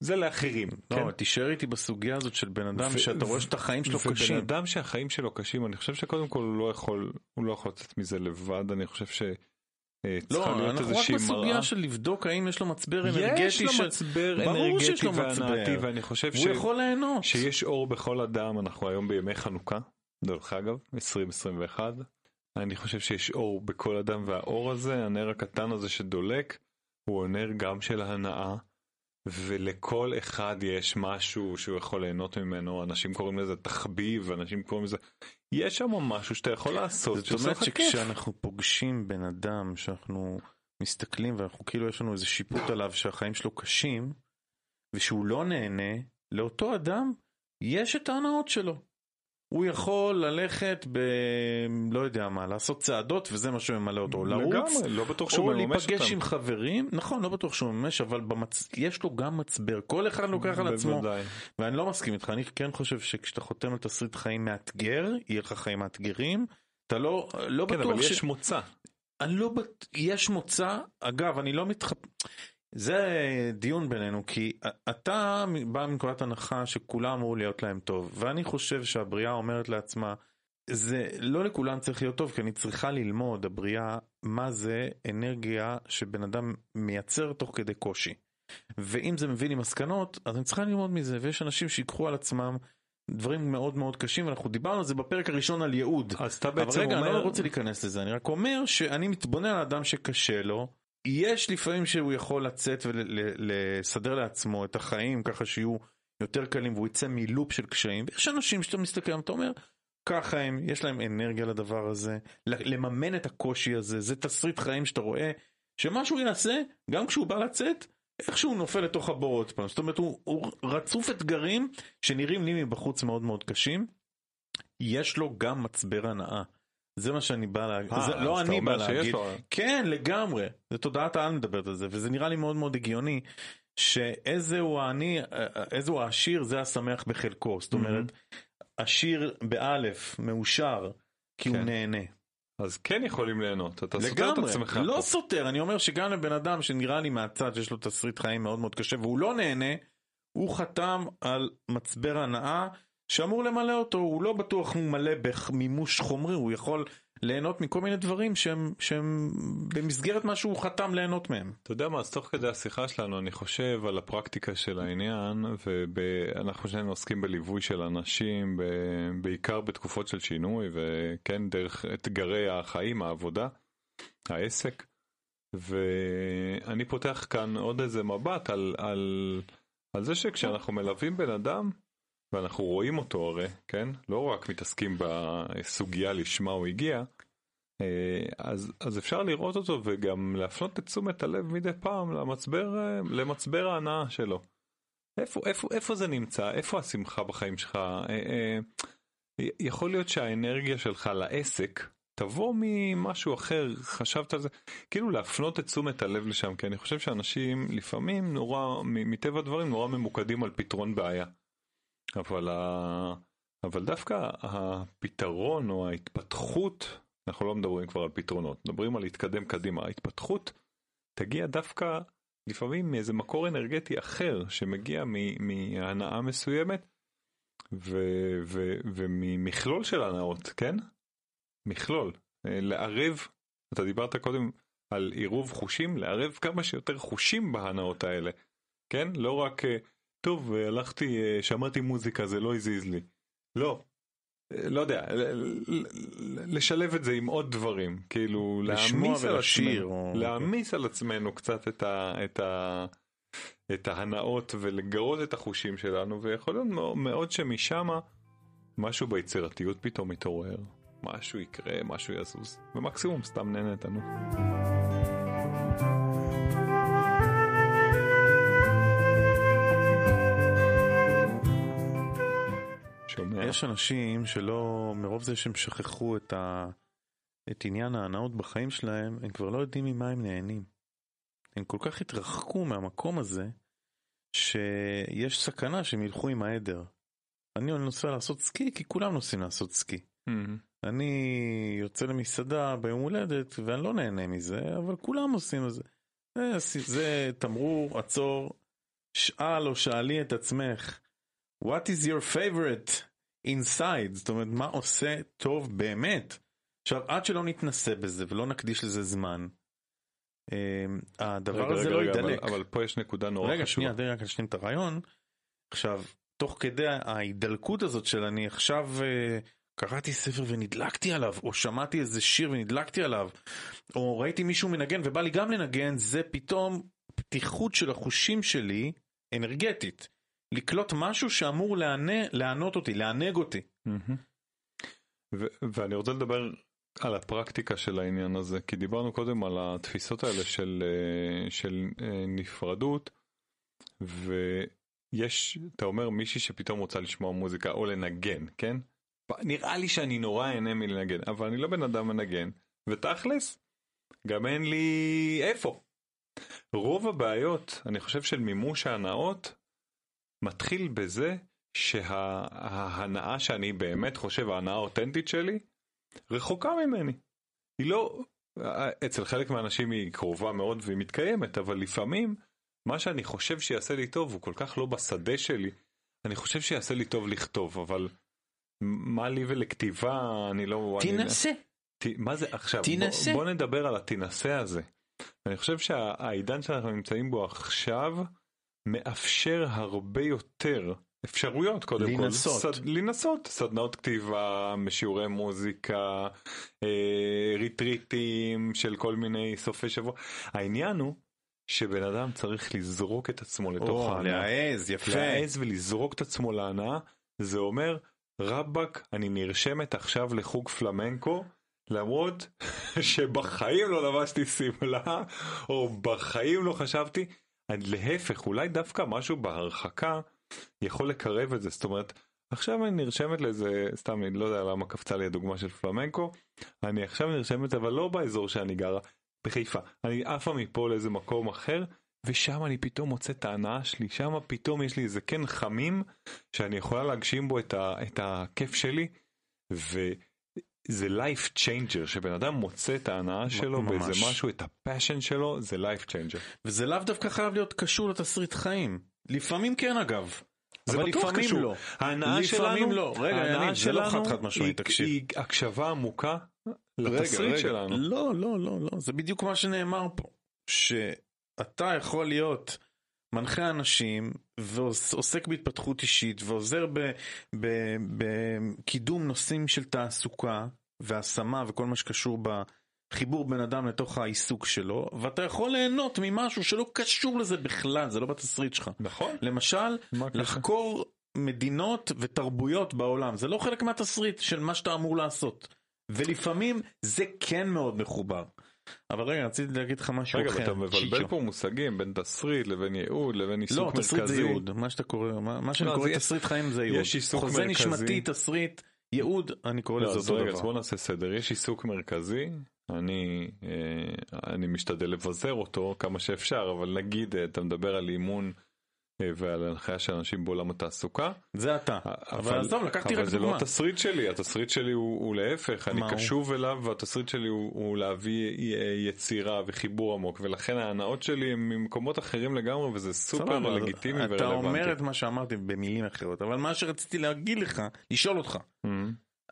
זה לאחרים, לא, כן? תישאר איתי בסוגיה הזאת של בן אדם ו- שאתה רואה שאת החיים שלו ובן קשים. אדם שהחיים שלו קשים, אני חושב שקודם כל הוא לא יכול, הוא לא יכול לצאת מזה לבד, אני חושב ש... אה, לא, אנחנו רק בסוגיה מראה. של לבדוק האם יש לו מצבר אנרגטי יש לו של- מצבר אנרגטי. והנאתי, ואני חושב ש... יכול ליהנות. שיש אור בכל אדם, אנחנו היום בימי חנוכה, דרך אגב, 2021, אני חושב שיש אור בכל אדם, והאור הזה, הנר הקטן הזה שדולק, הוא הנר גם של ההנאה, ולכל אחד יש משהו שהוא יכול ליהנות ממנו, אנשים קוראים לזה תחביב, אנשים קוראים לזה... יש שם משהו שאתה יכול לעשות, זאת אומרת שכשאנחנו פוגשים בן אדם, שאנחנו מסתכלים ואנחנו כאילו יש לנו איזה שיפוט עליו שהחיים שלו קשים, ושהוא לא נהנה, לאותו אדם יש את ההנאות שלו. הוא יכול ללכת ב... לא יודע מה, לעשות צעדות וזה מה שממלא אותו, לגמרי, לרוץ, לא בטוח שהוא או להיפגש אותם. עם חברים, נכון, לא בטוח שהוא מממש, אבל במצ... יש לו גם מצבר, כל אחד לוקח על עצמו. ואני לא מסכים איתך, אני כן חושב שכשאתה חותם על תסריט חיים מאתגר, יהיה לך חיים מאתגרים, אתה לא, לא כן, בטוח אבל ש... יש מוצא. אני לא בט... יש מוצא, אגב, אני לא מתח... זה דיון בינינו, כי אתה בא מנקודת הנחה שכולם אמור להיות להם טוב, ואני חושב שהבריאה אומרת לעצמה, זה לא לכולם צריך להיות טוב, כי אני צריכה ללמוד, הבריאה, מה זה אנרגיה שבן אדם מייצר תוך כדי קושי. ואם זה מביא לי מסקנות, אז אני צריכה ללמוד מזה, ויש אנשים שיקחו על עצמם דברים מאוד מאוד קשים, ואנחנו דיברנו על זה בפרק הראשון על ייעוד. אז אתה אבל בעצם רגע, אומר... אני לא רוצה להיכנס לזה, אני רק אומר שאני מתבונן על אדם שקשה לו, יש לפעמים שהוא יכול לצאת ולסדר לעצמו את החיים ככה שיהיו יותר קלים והוא יצא מלופ של קשיים, ויש אנשים שאתה מסתכל עליהם, אתה אומר, ככה הם, יש להם אנרגיה לדבר הזה, לממן את הקושי הזה, זה תסריט חיים שאתה רואה, שמה שהוא יעשה, גם כשהוא בא לצאת, איכשהו נופל לתוך הבור עוד פעם, זאת אומרת הוא, הוא רצוף אתגרים שנראים לי מבחוץ מאוד מאוד קשים, יש לו גם מצבר הנאה. זה מה שאני בא להגיד, אה, לא אז אתה אני בא להגיד, כן לגמרי, זה תודעת העל מדברת על זה, וזה נראה לי מאוד מאוד הגיוני, שאיזה הוא העני, איזה הוא העשיר זה השמח בחלקו, זאת אומרת, עשיר באלף, מאושר, כי הוא כן. נהנה. אז כן יכולים ליהנות, אתה סותר את לגמרי, עצמך. לא פה. סותר, אני אומר שגם לבן אדם שנראה לי מהצד שיש לו תסריט חיים מאוד מאוד קשה והוא לא נהנה, הוא חתם על מצבר הנאה שאמור למלא אותו, הוא לא בטוח מלא במימוש חומרי, הוא יכול ליהנות מכל מיני דברים שהם, שהם במסגרת מה שהוא חתם ליהנות מהם. אתה יודע מה, אז תוך כדי השיחה שלנו אני חושב על הפרקטיקה של העניין, ואנחנו שנינו עוסקים בליווי של אנשים, בעיקר בתקופות של שינוי, וכן, דרך אתגרי החיים, העבודה, העסק. ואני פותח כאן עוד איזה מבט על, על, על זה שכשאנחנו מלווים בן אדם, ואנחנו רואים אותו הרי, כן? לא רק מתעסקים בסוגיה לשמה הוא הגיע, אה, אז, אז אפשר לראות אותו וגם להפנות את תשומת הלב מדי פעם למצבר, אה, למצבר ההנאה שלו. איפה, איפה, איפה זה נמצא? איפה השמחה בחיים שלך? אה, יכול להיות שהאנרגיה שלך לעסק תבוא ממשהו אחר, חשבת על זה? כאילו להפנות את תשומת הלב לשם, כי אני חושב שאנשים לפעמים נורא, מטבע הדברים, נורא ממוקדים על פתרון בעיה. אבל, ה... אבל דווקא הפתרון או ההתפתחות, אנחנו לא מדברים כבר על פתרונות, מדברים על להתקדם קדימה. ההתפתחות תגיע דווקא לפעמים מאיזה מקור אנרגטי אחר שמגיע מ- מהנאה מסוימת ו- ו- וממכלול של הנאות, כן? מכלול. אה, לערב, אתה דיברת קודם על עירוב חושים, לערב כמה שיותר חושים בהנאות האלה, כן? לא רק, אה, טוב, הלכתי, אה, שמעתי מוזיקה, זה לא הזיז לי. לא. אה, לא יודע, לשלב את זה עם עוד דברים, כאילו להעמיס על עצמנו, או- להעמיס על עצמנו קצת את, ה, את, ה, את ההנאות ולגרות את החושים שלנו, ויכול להיות מאוד, שמשם משהו ביצירתיות פתאום מתעורר, משהו יקרה, משהו יזוז, ומקסימום סתם נהנית, שומע? יש אנשים שלא, מרוב זה שהם שכחו את, ה, את עניין ההנאות בחיים שלהם, הם כבר לא יודעים ממה הם נהנים. הם כל כך התרחקו מהמקום הזה, שיש סכנה שהם ילכו עם העדר. אני נוסע לעשות סקי כי כולם נוסעים לעשות סקי. מהמם. אני יוצא למסעדה ביום הולדת ואני לא נהנה מזה, אבל כולם עושים את זה. זה, זה תמרור, עצור, שאל או שאלי את עצמך, what is your favorite inside? זאת אומרת, מה עושה טוב באמת? עכשיו, עד שלא נתנסה בזה ולא נקדיש לזה זמן, אה, הדבר רגע, הזה רגע, לא רגע, יידלק. אבל, אבל פה יש נקודה נורא רגע, חשובה. שנייה, תן לי רק להשלים את הרעיון. עכשיו, תוך כדי ההידלקות הזאת של אני עכשיו אה, קראתי ספר ונדלקתי עליו, או שמעתי איזה שיר ונדלקתי עליו, או ראיתי מישהו מנגן ובא לי גם לנגן, זה פתאום פתיחות של החושים שלי, אנרגטית, לקלוט משהו שאמור לענה, לענות אותי, לענג אותי. ואני רוצה לדבר על הפרקטיקה של העניין הזה, כי דיברנו קודם על התפיסות האלה של, אה, של אה, נפרדות, ויש, אתה אומר מישהי שפתאום רוצה לשמוע מוזיקה או לנגן, כן? נראה לי שאני נורא אהנה מלנגן, אבל אני לא בן אדם מנגן, ותכלס, גם אין לי איפה. רוב הבעיות, אני חושב, של מימוש ההנאות, מתחיל בזה שההנאה שאני באמת חושב, ההנאה האותנטית שלי, רחוקה ממני. היא לא, אצל חלק מהאנשים היא קרובה מאוד והיא מתקיימת, אבל לפעמים מה שאני חושב שיעשה לי טוב הוא כל כך לא בשדה שלי. אני חושב שיעשה לי טוב לכתוב, אבל מה לי ולכתיבה, אני לא... תנסה. אני, מה זה עכשיו? תנסה. בוא, בוא נדבר על התנסה הזה. אני חושב שהעידן שאנחנו נמצאים בו עכשיו מאפשר הרבה יותר אפשרויות קודם לנסות. כל. סד, לנסות. סדנאות כתיבה, שיעורי מוזיקה, אה, ריטריטים של כל מיני סופי שבוע. העניין הוא שבן אדם צריך לזרוק את עצמו לתוך ההנאה. להעז, יפה. להעז ולזרוק את עצמו להנאה, זה אומר רבאק, אני נרשמת עכשיו לחוג פלמנקו, למרות שבחיים לא לבשתי שמלה, או בחיים לא חשבתי, להפך, אולי דווקא משהו בהרחקה יכול לקרב את זה, זאת אומרת, עכשיו אני נרשמת לאיזה, סתם, אני לא יודע למה קפצה לי הדוגמה של פלמנקו, אני עכשיו נרשמת אבל לא באזור שאני גרה, בחיפה, אני עפה מפה לאיזה מקום אחר, ושם אני פתאום מוצא את ההנאה שלי, שם פתאום יש לי איזה כן חמים שאני יכולה להגשים בו את, ה, את הכיף שלי, וזה life changer, שבן אדם מוצא את ההנאה שלו ממש. באיזה משהו, את הפאשן שלו, זה life changer. וזה לאו דווקא חייב להיות קשור לתסריט חיים, לפעמים כן אגב. זה אבל בטוח קשור. לא. ההנאה שלנו, לא. רגע, ההנאה יניב, זה לא שלנו חד חד משמעית, תקשיב. היא הקשבה עמוקה לתסריט רגע. שלנו. לא, לא, לא, לא, זה בדיוק מה שנאמר פה. שאתה יכול להיות מנחה אנשים ועוסק בהתפתחות אישית ועוזר בקידום נושאים של תעסוקה והשמה וכל מה שקשור בחיבור בין אדם לתוך העיסוק שלו, ואתה יכול ליהנות ממשהו שלא קשור לזה בכלל, זה לא בתסריט שלך. נכון. למשל? לחקור מדינות ותרבויות בעולם, זה לא חלק מהתסריט של מה שאתה אמור לעשות. ולפעמים זה כן מאוד מחובר. אבל רגע, רציתי להגיד לך משהו רגע, אחר. אתה מבלבל. פה מושגים בין תסריט לבין ייעוד לבין עיסוק לא, מרכזי. תסריט זה ייעוד, מה שאתה קורא, מה, מה שאני לא, קורא תסריט חיים זה ייעוד. יש עיסוק חוזה מרכזי. נשמתי, תסריט, ייעוד, אני קורא לא, לזה אז אותו רגע, אז דבר. בוא נעשה סדר. יש עיסוק מרכזי, אני, אה, אני משתדל לבזר אותו כמה שאפשר, אבל נגיד אה, אתה מדבר על אימון ועל הנחיה של אנשים בעולם התעסוקה. זה אתה. אבל עזוב, לקחתי רק אבל זה לא דוגמה. התסריט שלי, התסריט שלי הוא, להפך, אני? קשוב אליו והתסריט שלי הוא, להביא י- יצירה וחיבור עמוק, ולכן ההנאות שלי הם ממקומות אחרים לגמרי וזה סופר לגיטימי אתה ורלוונטי. אומר את מה שאמרתי במילים אחרות, אבל מה שרציתי להגיד לך, לשאול אותך, Mhm.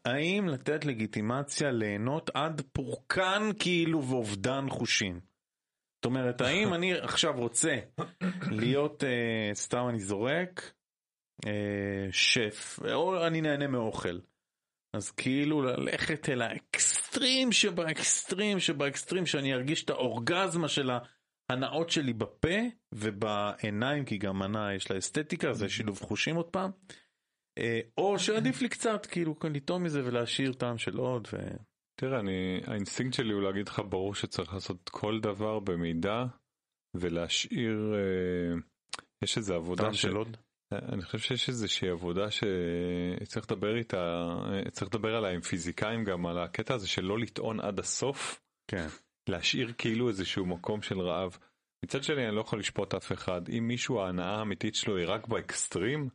האם לתת לגיטימציה ליהנות עד פורקן כאילו ואובדן חושים? זאת אומרת, האם אני עכשיו רוצה להיות, אה, סתם אני זורק, אה, שף, או אני נהנה מאוכל. אז כאילו ללכת אל ה extreme שב extreme שב extreme, שאני ארגיש את האורגזמה של ההנאות שלי בפה ובעיניים, כי גם מנה יש לה אסתטיקה, זה שילוב חושים עוד פעם. אה, או שעדיף לי קצת, כאילו, לטעום מזה ולהשאיר טעם של עוד. ו... תראה, אני, האינסטינקט שלי הוא להגיד לך ברור שצריך לעשות כל דבר במידה ולהשאיר, אה, יש איזו עבודה של עוד. אני חושב שיש איזושהי עבודה שצריך לדבר איתה, צריך לדבר עליה עם פיזיקאים גם על הקטע הזה של לא לטעון עד הסוף, כן. להשאיר כאילו איזשהו מקום של רעב. מצד שני אני לא יכול לשפוט אף אחד, אם מישהו ההנאה האמיתית שלו היא רק באקסטרים,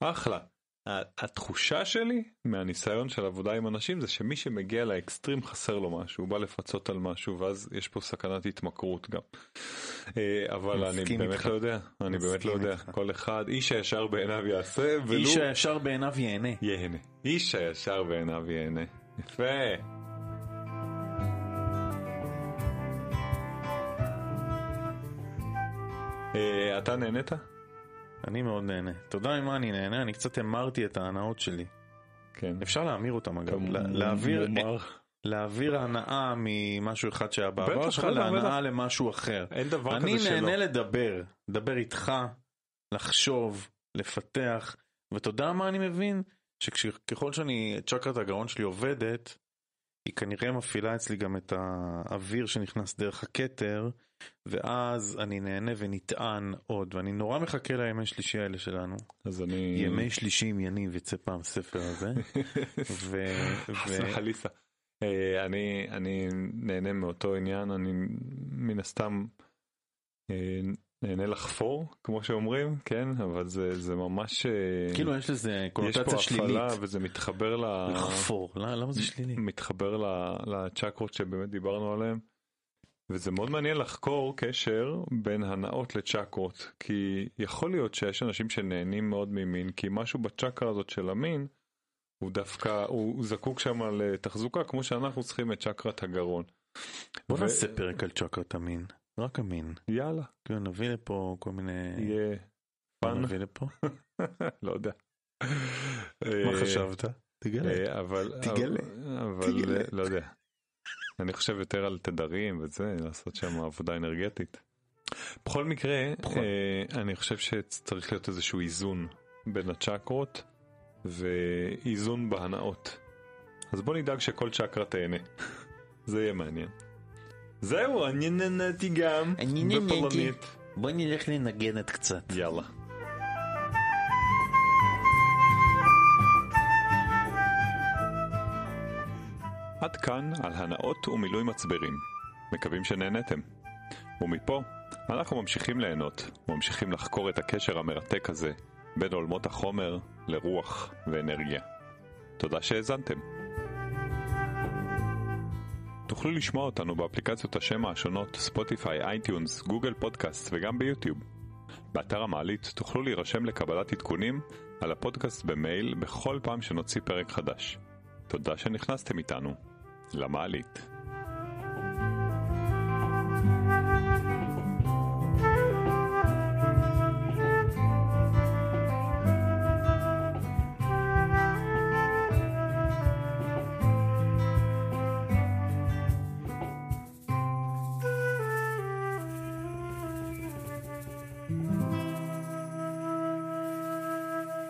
אחלה. התחושה שלי מהניסיון של עבודה עם אנשים זה שמי שמגיע לאקסטרים חסר לו משהו, הוא בא לפצות על משהו ואז יש פה סכנת התמכרות גם. אה, אבל אני באמת איתך. לא יודע, אני באמת לא יודע, איתך. כל אחד, איש הישר בעיניו יעשה ולו איש הישר בעיניו ייהנה. ייהנה. איש הישר בעיניו ייהנה. יפה. אה, אתה נהנית? אני מאוד נהנה. אתה יודע ממה אני נהנה? אני קצת המרתי את ההנאות שלי. כן. אפשר להמיר אותם אגב, להעביר. להעביר הנאה ממשהו אחד שהיה בעבר שלך להנאה למשהו אחר. אין דבר אני כזה שלא. נהנה לדבר, לדבר איתך, לחשוב, לפתח, ואתה יודע מה אני מבין? שככל שאני, צ'קרת הגרון שלי עובדת, היא כנראה מפעילה אצלי גם את האוויר שנכנס דרך הכתר, ואז אני נהנה ונטען עוד, ואני נורא מחכה לימי שלישי האלה שלנו. אז אני... ימי שלישי עם יניב יצא פעם ספר הזה. ו... ו... וחליסה. אה, אני, אני נהנה מאותו עניין, אני מן הסתם אה, נהנה לחפור, כמו שאומרים, כן? אבל זה, זה ממש... אה, כאילו יש לזה יש קונוטציה פה שלילית. וזה מתחבר ל... לחפור, למה למה זה שלילי? מתחבר ל- לצ'קרות שבאמת דיברנו עליהן. וזה מאוד מעניין לחקור קשר בין הנאות לצ'קרות, כי יכול להיות שיש אנשים שנהנים מאוד ממין, כי משהו בצ'קרה הזאת של המין, הוא דווקא, הוא זקוק שם לתחזוקה, כמו שאנחנו צריכים את צ'קרת הגרון. בוא ו- נעשה פרק על צ'קרת המין, רק המין. יאללה, כאילו נביא לפה כל מיני... יהיה fun, נביא לפה? לא יודע. מה אה, חשבת? תגלה. אה, אבל, תגלה. אבל, לא יודע. אני חושב יותר על תדרים וזה, לעשות שם עבודה אנרגטית. בכל מקרה, בכל- אה, אני חושב שצריך להיות איזשהו איזון בין הצ'קרות ואיזון בהנאות. אז בוא נדאג שכל צ'קרה תהנה. זה יהיה מעניין. זהו, אני נהניתי גם אני נהניתי. בפולנית. בוא נלך לנגנת קצת. יאללה. עד כאן על הנאות ומילוי מצברים. מקווים שנהנתם. ומפה, אנחנו ממשיכים ליהנות, ממשיכים לחקור את הקשר המרתק הזה בין עולמות החומר לרוח ואנרגיה. תודה שהאזנתם. תוכלו לשמוע אותנו באפליקציות השמע השונות Spotify, iTunes, Google Podcast וגם ב YouTube. באתר המעלית תוכלו להירשם לקבלת עדכונים על הפודקאסט במייל בכל פעם שנוציא פרק חדש. תודה שנכנסתם איתנו למעלית.